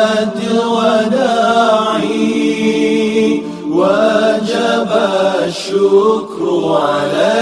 صلاة الوداع وجب الشكر عليه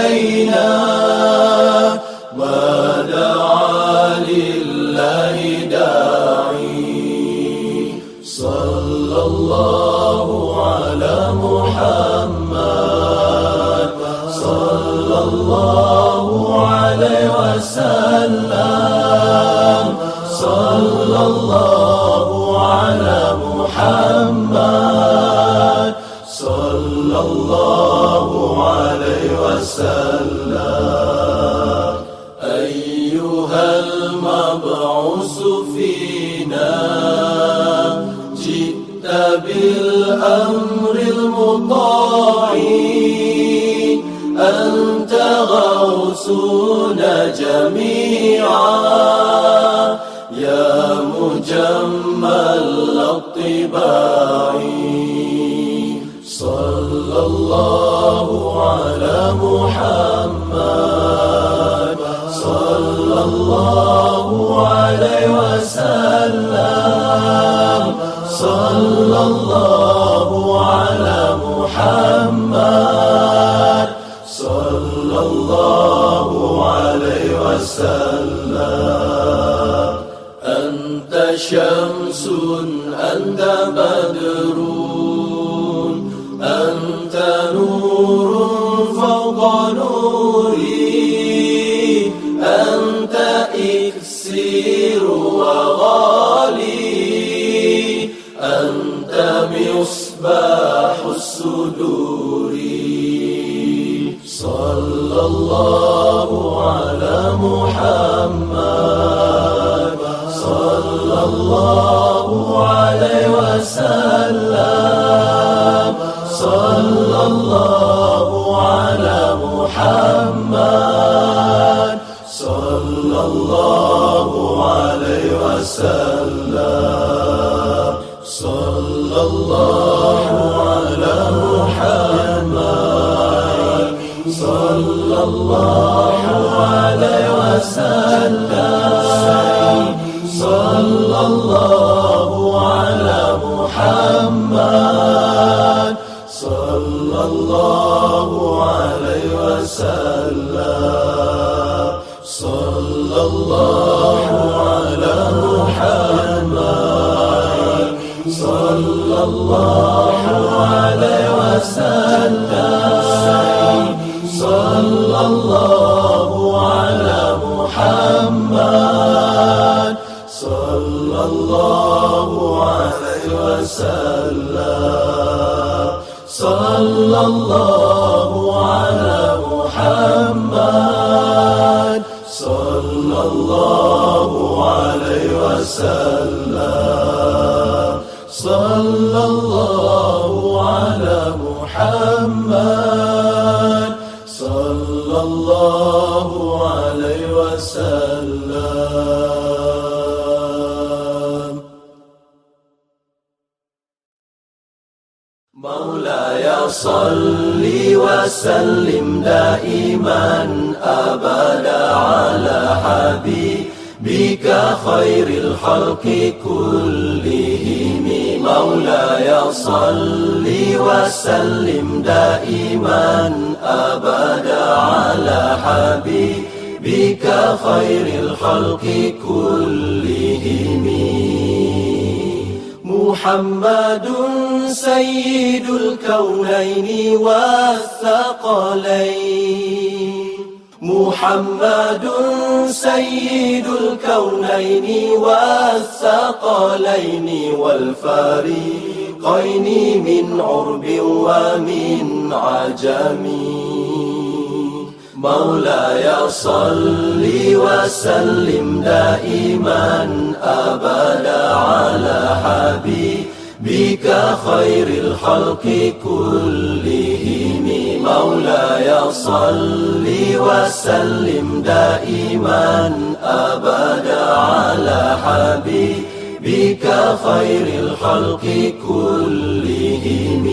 رسولنا جميعا يا مجمل الطباع صلى الله على محمد صلى الله عليه وسلم صلى الله Awesome. صلى الله عليه وسلم. صلى الله على محمد صلى الله عليه وسلم صلى الله على محمد صلى الله عليه وسلم مولاي صل وسلم دائما أبدا على حبيبك خير الخلق كلهم. مولاي صل وسلم دائما أبدا على حبيبك خير الخلق كلهم. محمد سيد الكونين والثقلين. محمد سيد الكونين والثقلين والفريقين من عرب ومن عجم. مولاي صل وسلم دائما أبدا على حبيبك خير الخلق كلهم. مولاي صل وسلم دائما أبدا على حبيبك خير الخلق كلهم.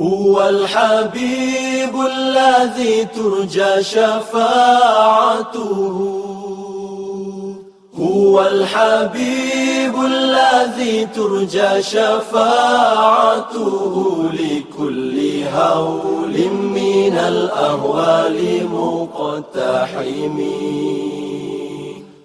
هو الحبيب الذي ترجى شفاعته. هو الحبيب الذي ترجى شفاعته لكل هول من الأهوال مقتحم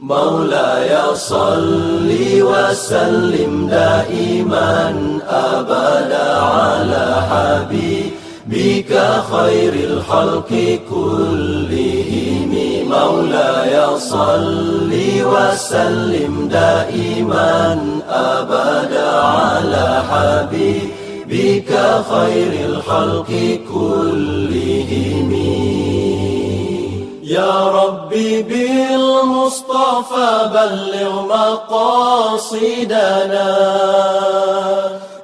مولاي صل وسلم دائما أبدا على حبيبك خير الخلق كلهم. مولاي صل وسلم دائما أبدا على حبيبك خير الخلق كلهم. يا ربي بالمصطفى بلغ مقاصدنا.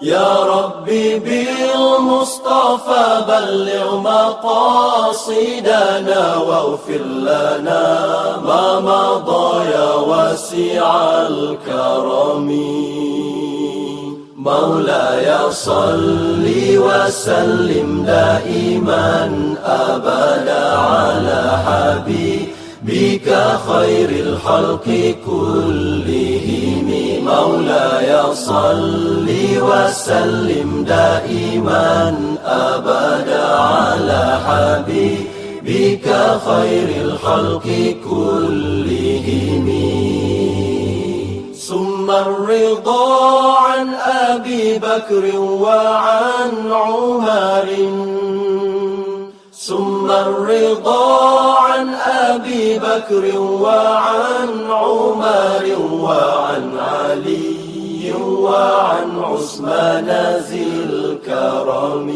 يا ربي بالمصطفى بلغ مقاصدنا واغفر لنا ما مضى يا واسع الكرم. مولاي صل وسلم دائما أبدا على حبيبك خير الخلق كلهم. مولاي صل وسلم دائما أبدا على حبيبك خير الخلق كلهم. ثم الرضا عن أبي بكر وعن عمر. ثم الرضا عن أبي بكر وعن عمر وعن علي وعن عثمان ذي الكرم.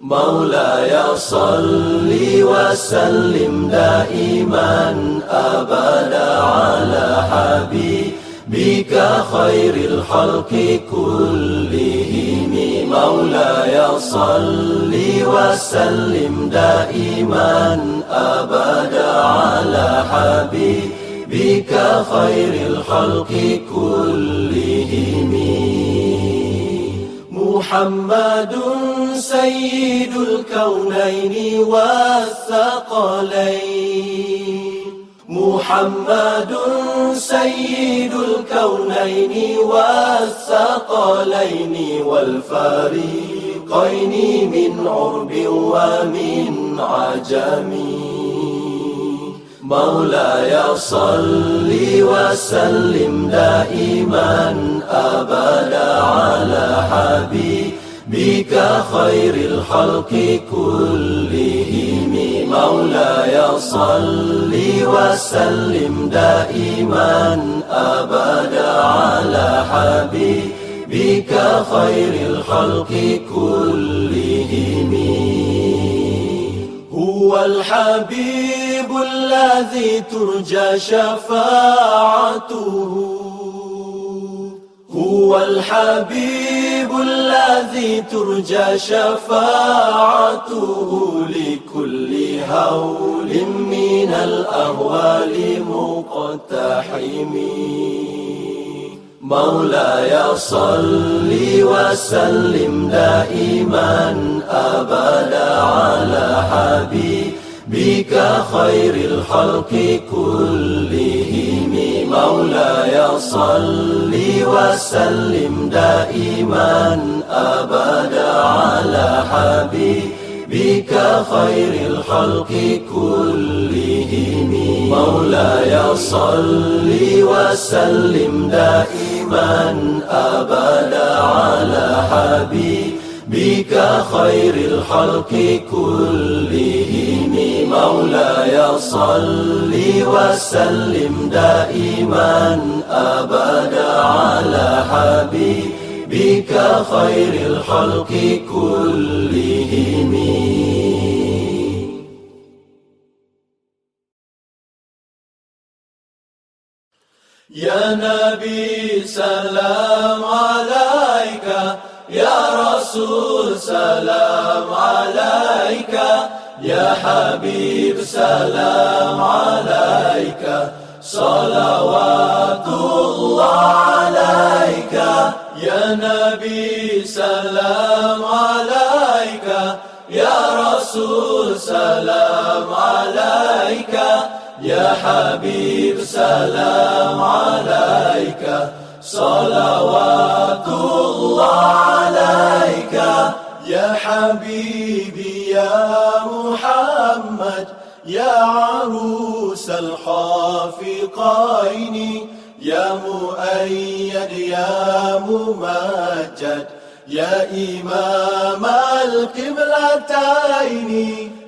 مولاي صل وسلم دائما أبدا. حبيبك خير الخلق كلهم مولاي صل وسلم دائما أبدا على حبيبك خير الخلق كلهم. محمد سيد الكونين والثقلين. محمد سيد الكونين والثقلين والفريقين من عرب ومن عجم. مولاي صل وسلم دائما أبدا على حبيبك خير الخلق كلهم. مولاي صل وسلم دائما أبدا على حبيبك خير الخلق كلهم. هو الحبيب الذي ترجى شفاعته. هو الحبيب الذي ترجى شفاعته لكل هول من الأهوال مقتحم مولاي صل وسلم دائما أبدا على حبيبك خير الخلق كلهم. مولاي صل وسلم دائما أبدا على حبيبك خير الخلق كلهم. مولاي صل وسلم دائما دائما أبدا على حبيبك خير الخلق كلهم. مولاي صل وسلم دائما أبدا على حبيبك خير الخلق كلهم. يا نبي سلام عليك يا رسول سلام عليك يا حبيب سلام عليك. صلوات الله عليك يا نبي سلام عليك يا رسول سلام عليك يا حبيب سلام عليك صلوات الله عليك يا حبيبي يا محمد يا عروس الخافقين يا مؤيد يا ممجد يا إمام القبلتين.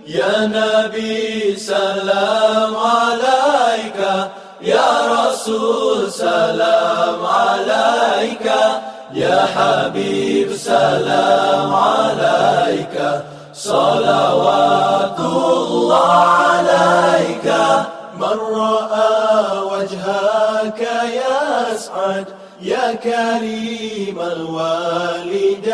يا نبي سلام عليك. يا رسول سلام عليك. يا حبيب سلام عليك. صلوات الله عليك. من رأى وجهك يسعد يا كريم الوالدين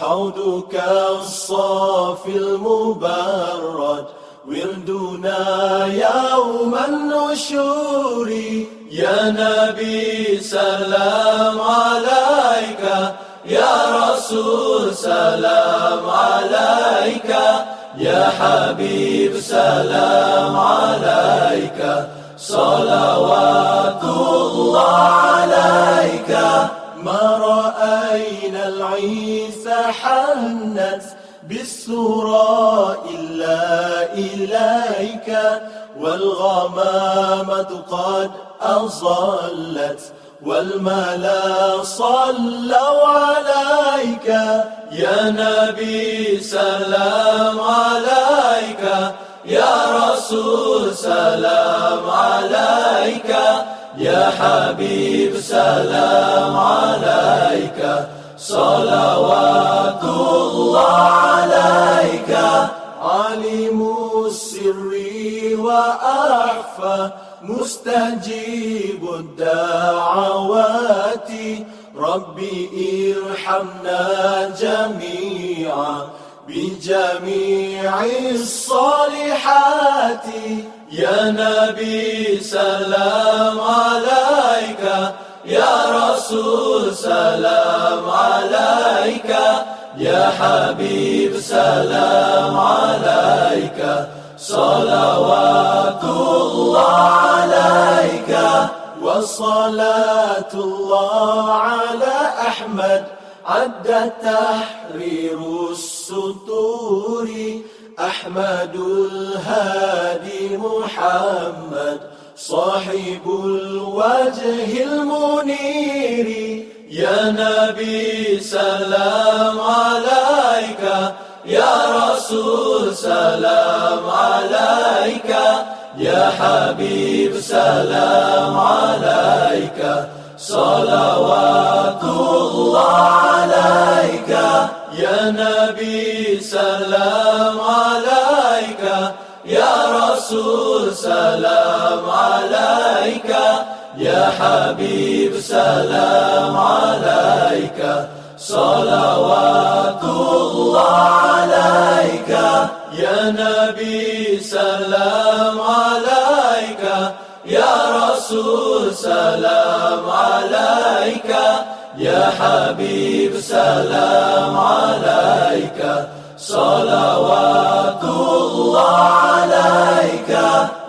حوضك الصافي المبرد وردنا يوم النشور يا نبي سلام عليك يا رسول سلام عليك. يا حبيب سلام عليك صلوات الله عليك. ما رأينا العيسى حنت بالسورة إلا إليك والغمامة قد أظلت. والملا صلوا عليك يا نبي سلام عليك يا رسول سلام عليك يا حبيب سلام عليك صلوات الله عليك. علم السر وأخفى مستجيب الدعوات. ربي ارحمنا جميعا بجميع الصالحات. يا نبي سلام عليك. يا رسول سلام عليك. يا حبيب سلام عليك. صلوات الله عليك وصلاة الله على أحمد عد تحرير السطور أحمد الهادي محمد صاحب الوجه المنير يا نبي سلام عليك سلام عليك يا حبيب سلام عليك صلوات الله عليك يا نبي سلام عليك يا رسول سلام عليك يا حبيب سلام عليك صلوات الله عليك يا نبي سلام عليك يا رسول سلام عليك يا حبيب سلام عليك صلوات الله عليك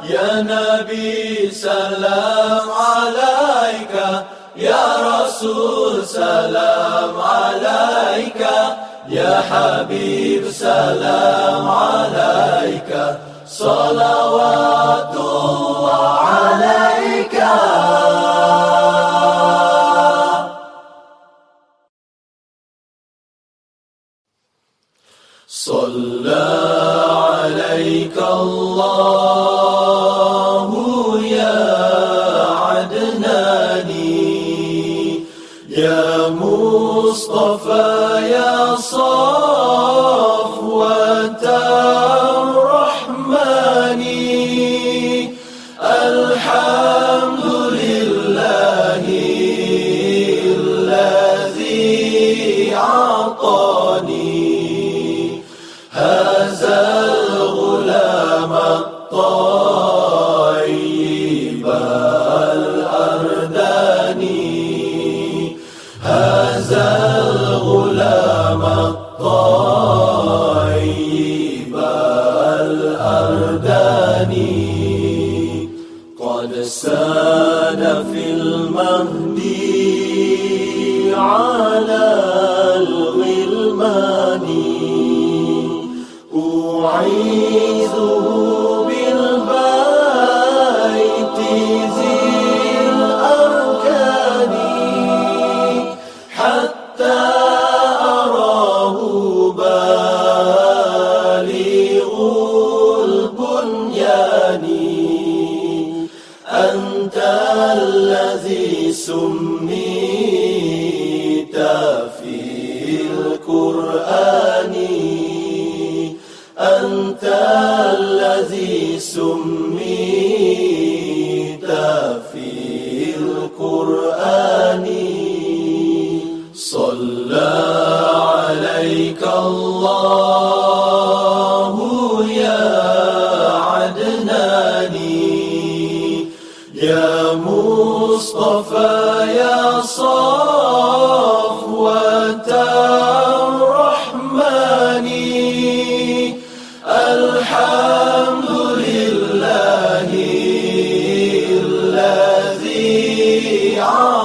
يا نبي سلام عليك يا رسول سلام عليك. يا حبيب سلام عليك. صلوات أعيذ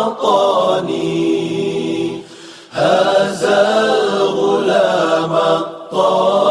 أعطاني هذا الغلام الطالب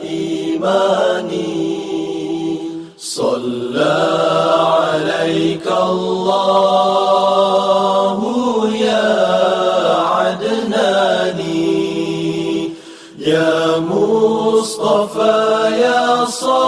الإيمان. صلى عليك الله يا عدناني يا مصطفى يا صلى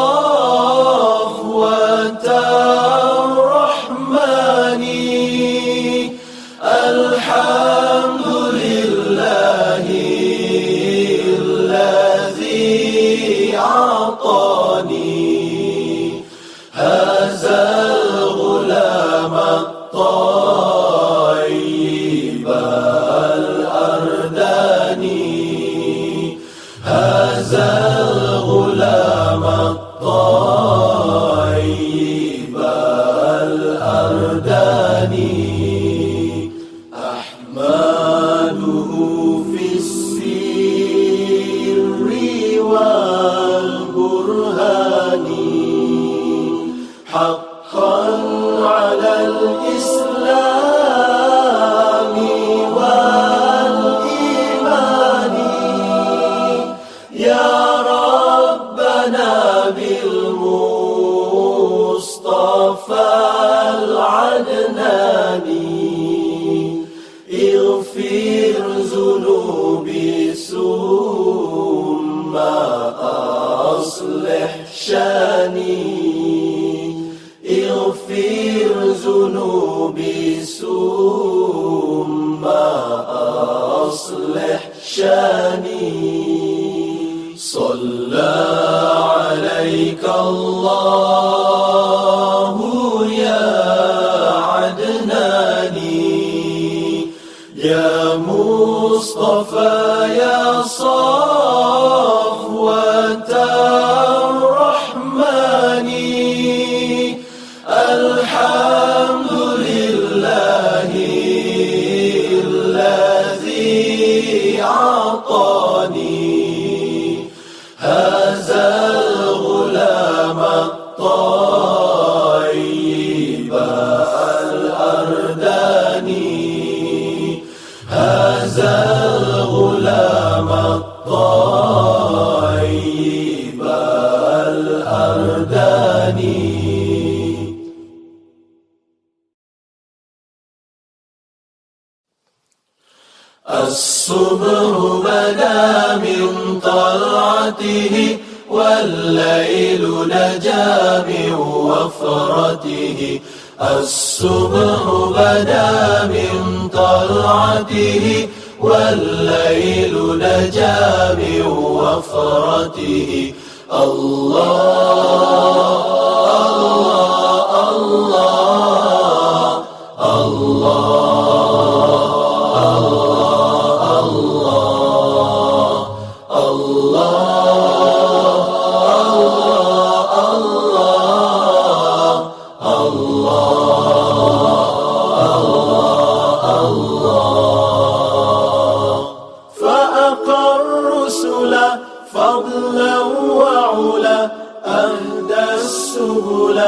فضلا وعلا أهدى السبل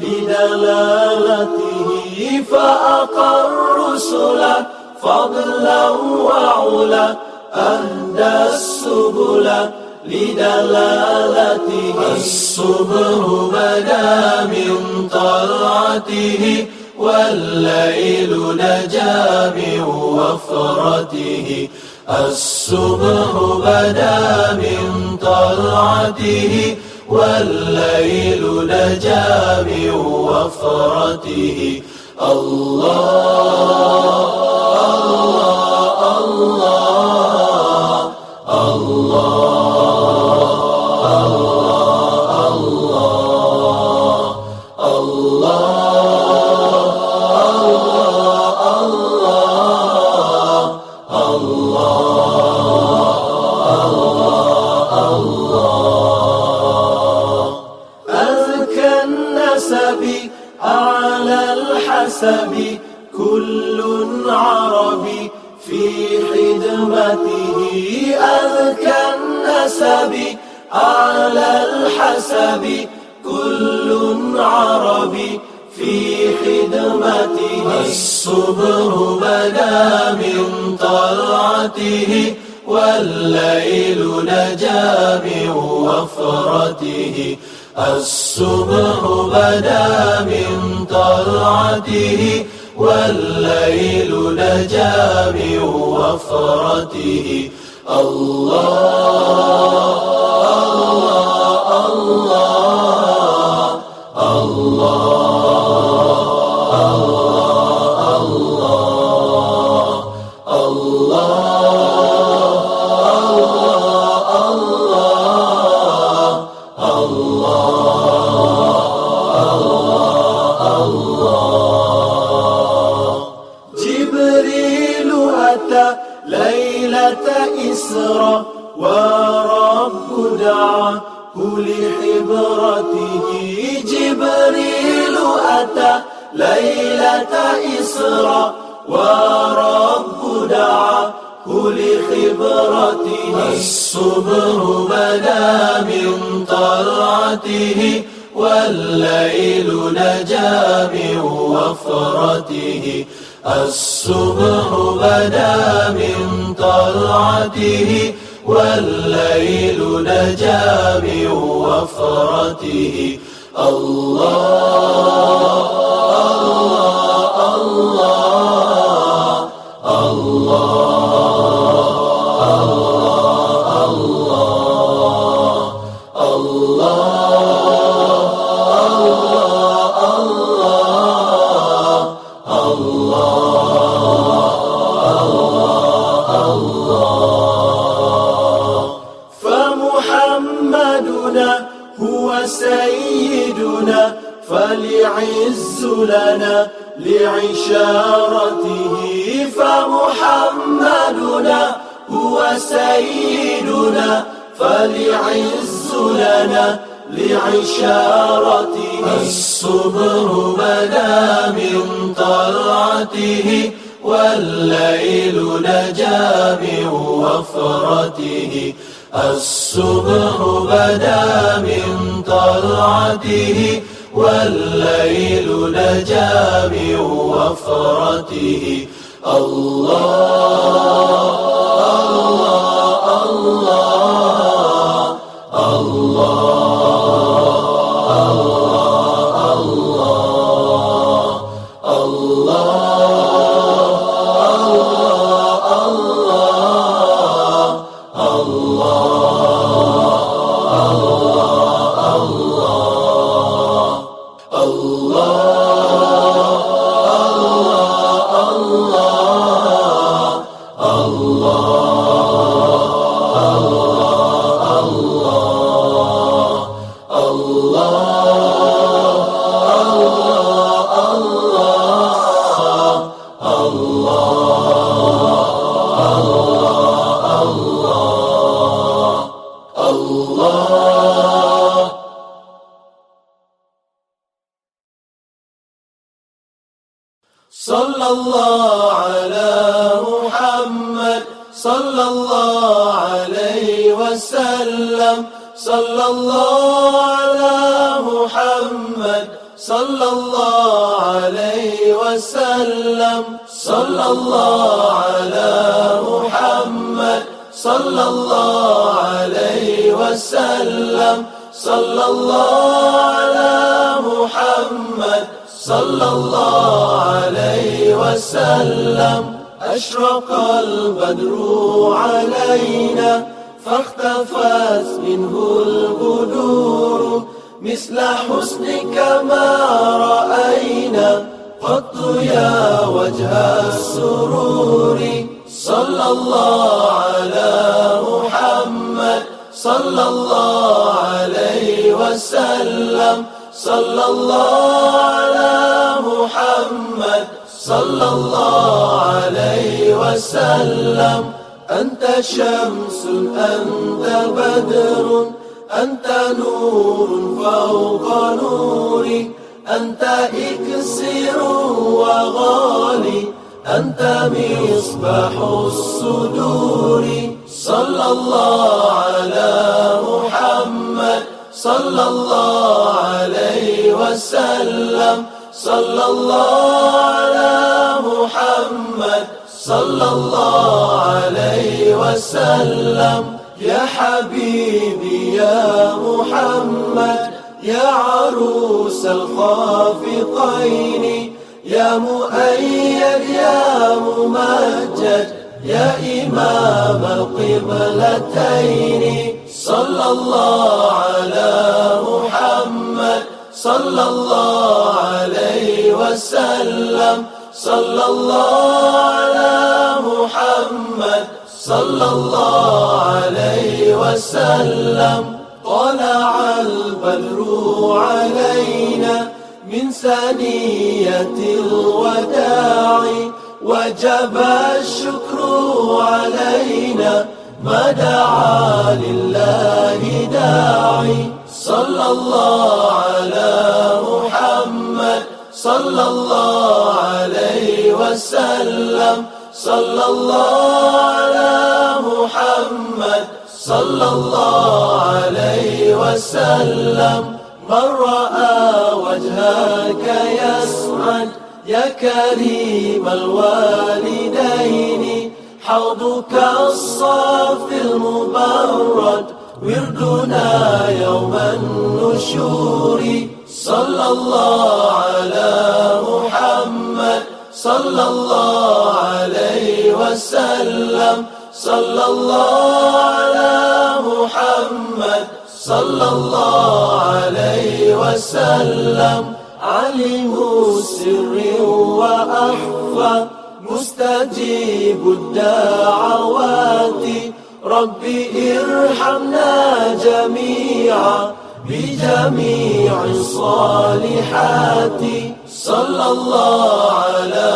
لدلالته فأقى الرسل فضلا وعلا أهدى السبل لدلالته. الصبح بدا من طلعته والليل نجا من وفرته. الصبح بدا من طلعته والليل نجا من وفرته الله الله الله عربي في خدمته أذكى النسب أعلى الحسب. كل عربي في خدمته. الصبح بدا من طلعته والليل نجا من وفرته الصبح بدا من طلعته والليل نجا من وفرته الله الله الله. إسرى ورب دعاه لحبرته جبريل أتى ليلة إسرى ورب دعاه لخبرته الصبح بدا من طلعته والليل نجا من وفرته الصبح بدا من طلعته والليل نجا من وفرته. الله الله. فليعز لنا لعشارته فمحمدنا هو سيدنا فليعز لنا لعشارته. الصبر بدا من طلعته والليل نجا من وفرته. الصبح بدا من طلعته والليل نجا من وفرته الله صلى الله على أشرق البدر علينا فاختفت منه البدور مثل حسنك ما رأينا قط يا وجه السرور. صلى الله على محمد صلى الله عليه وسلم. صلى الله على محمد. صلى الله عليه وسلم. أنت شمس أنت بدر أنت نور فوق نوري. أنت إكسر وغالي أنت مصباح الصدور. صلى الله على محمد صلى الله عليه وسلم. صلى الله على محمد صلى الله عليه وسلم. يا حبيبي يا محمد يا عروس الخافقين يا مؤيد يا ممجد يا إمام القبلتين. صلى الله على محمد. صلى الله عليه وسلم. صلى الله على محمد. صلى الله عليه وسلم. طلع البدر علينا من ثنية الوداع. وجب الشكر علينا. ما دعا لله داعي. صلى الله على محمد صلى الله عليه وسلم. صلى الله على محمد صلى الله عليه وسلم. من رأى وجهك يسعد يا كريم الوالدين. حوضك الصافي المبرد وردنا يوم النشور. صلى الله على محمد. صلى الله عليه وسلم. صلى الله على محمد. صلى الله عليه وسلم. علم سر وأخفى. مستجيب الدعوات. رب ارحمنا جميعا بجميع الصالحات. صلى الله على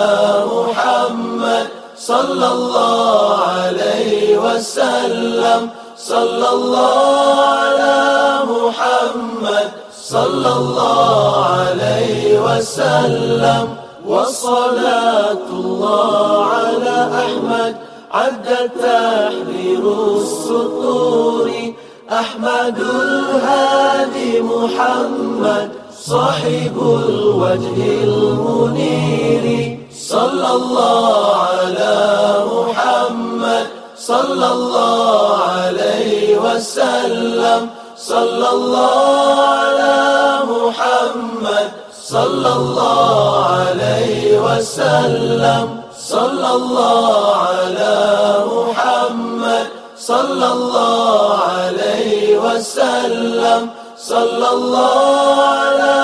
محمد صلى الله عليه وسلم. صلى الله على محمد صلى الله عليه وسلم. وصلاة الله على أحمد. عد تحرير السطور أحمد الهادي محمد صاحب الوجه المنير. صلى الله على محمد صلى الله عليه وسلم. صلى الله على محمد صلى الله عليه وسلم. صلى الله على محمد صلى الله عليه وسلم. صلى الله على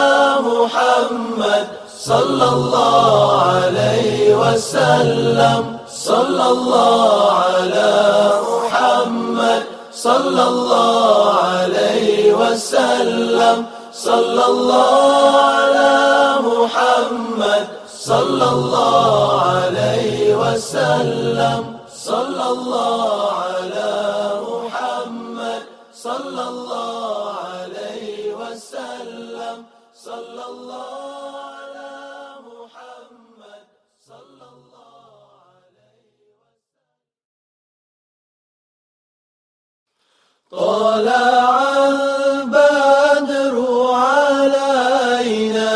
محمد صلى الله عليه وسلم. صلى الله على محمد صلى الله عليه وسلم. صلى الله على محمد صلى الله عليه وسلم. صلى الله على محمد. صلى الله عليه وسلم صلى الله على محمد. صلى الله عليه طلع البدر علينا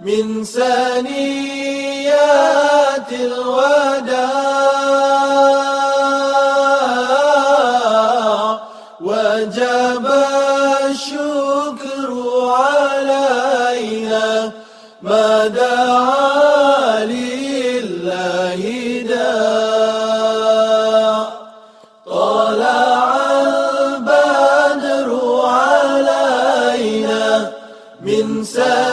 من ثنيات الوداع وجب الشكر علينا ما دعا لله داع. طلع البدر علينا من ثنيات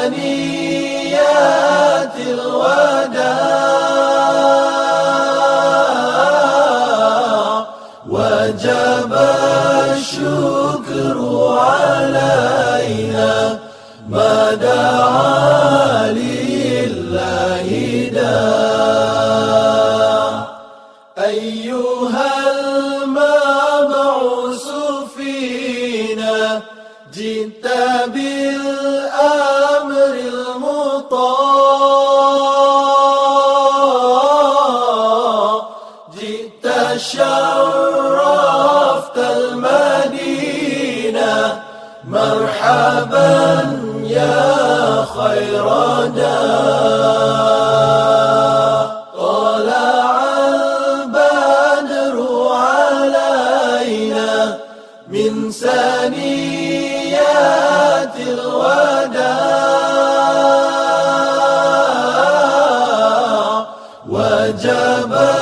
وجب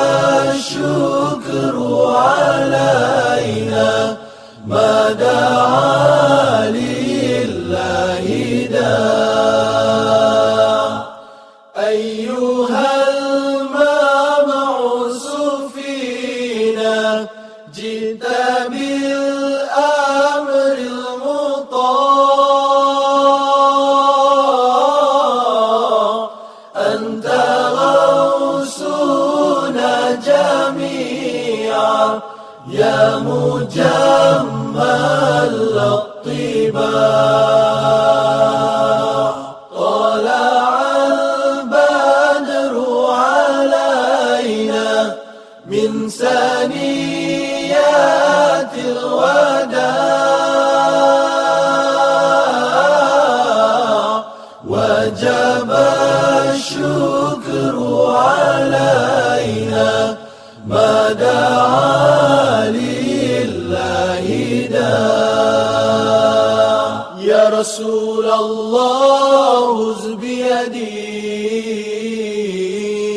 رسول الله خذ بيدي.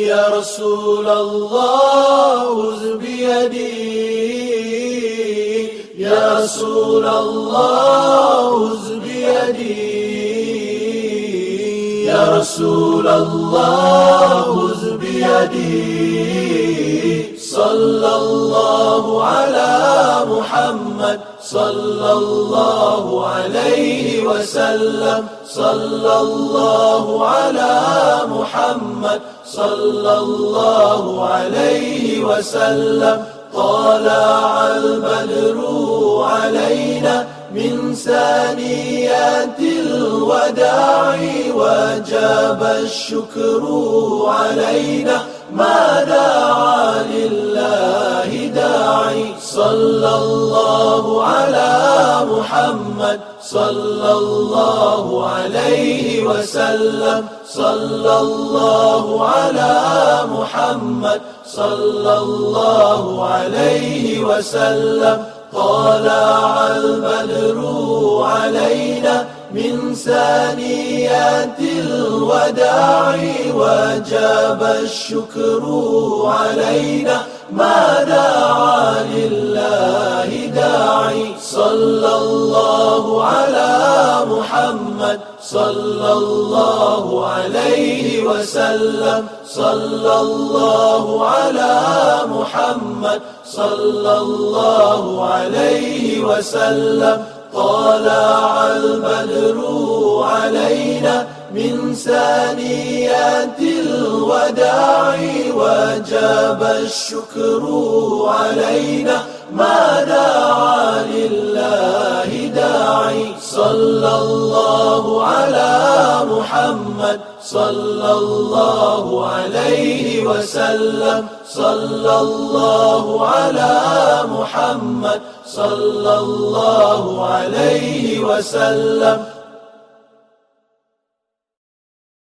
يا رسول الله خذ بيدي. يا رسول الله خذ بيدي. يا رسول الله خذ بيدي. صلى الله على محمد. صلى الله عليه وسلم. صلى الله على محمد. صلى الله عليه وسلم. طلع البدر علينا من ثانيات الوداع وجاب الشكر علينا. ما دعا لله صلى الله على محمد صلى الله عليه وسلم صلى الله على محمد صلى الله عليه وسلم طلع البدر علينا من ثانيات الوداع وجاب الشكر علينا ما دعا لله داعي صلى الله على محمد صلى الله عليه وسلم صلى الله على محمد صلى الله عليه وسلم طلع البدر علينا من ثانيات الوداع وجاب الشكر علينا ما دعا لله داعي. صلى الله على محمد. صلى الله عليه وسلم. صلى الله على محمد. صلى الله عليه وسلم.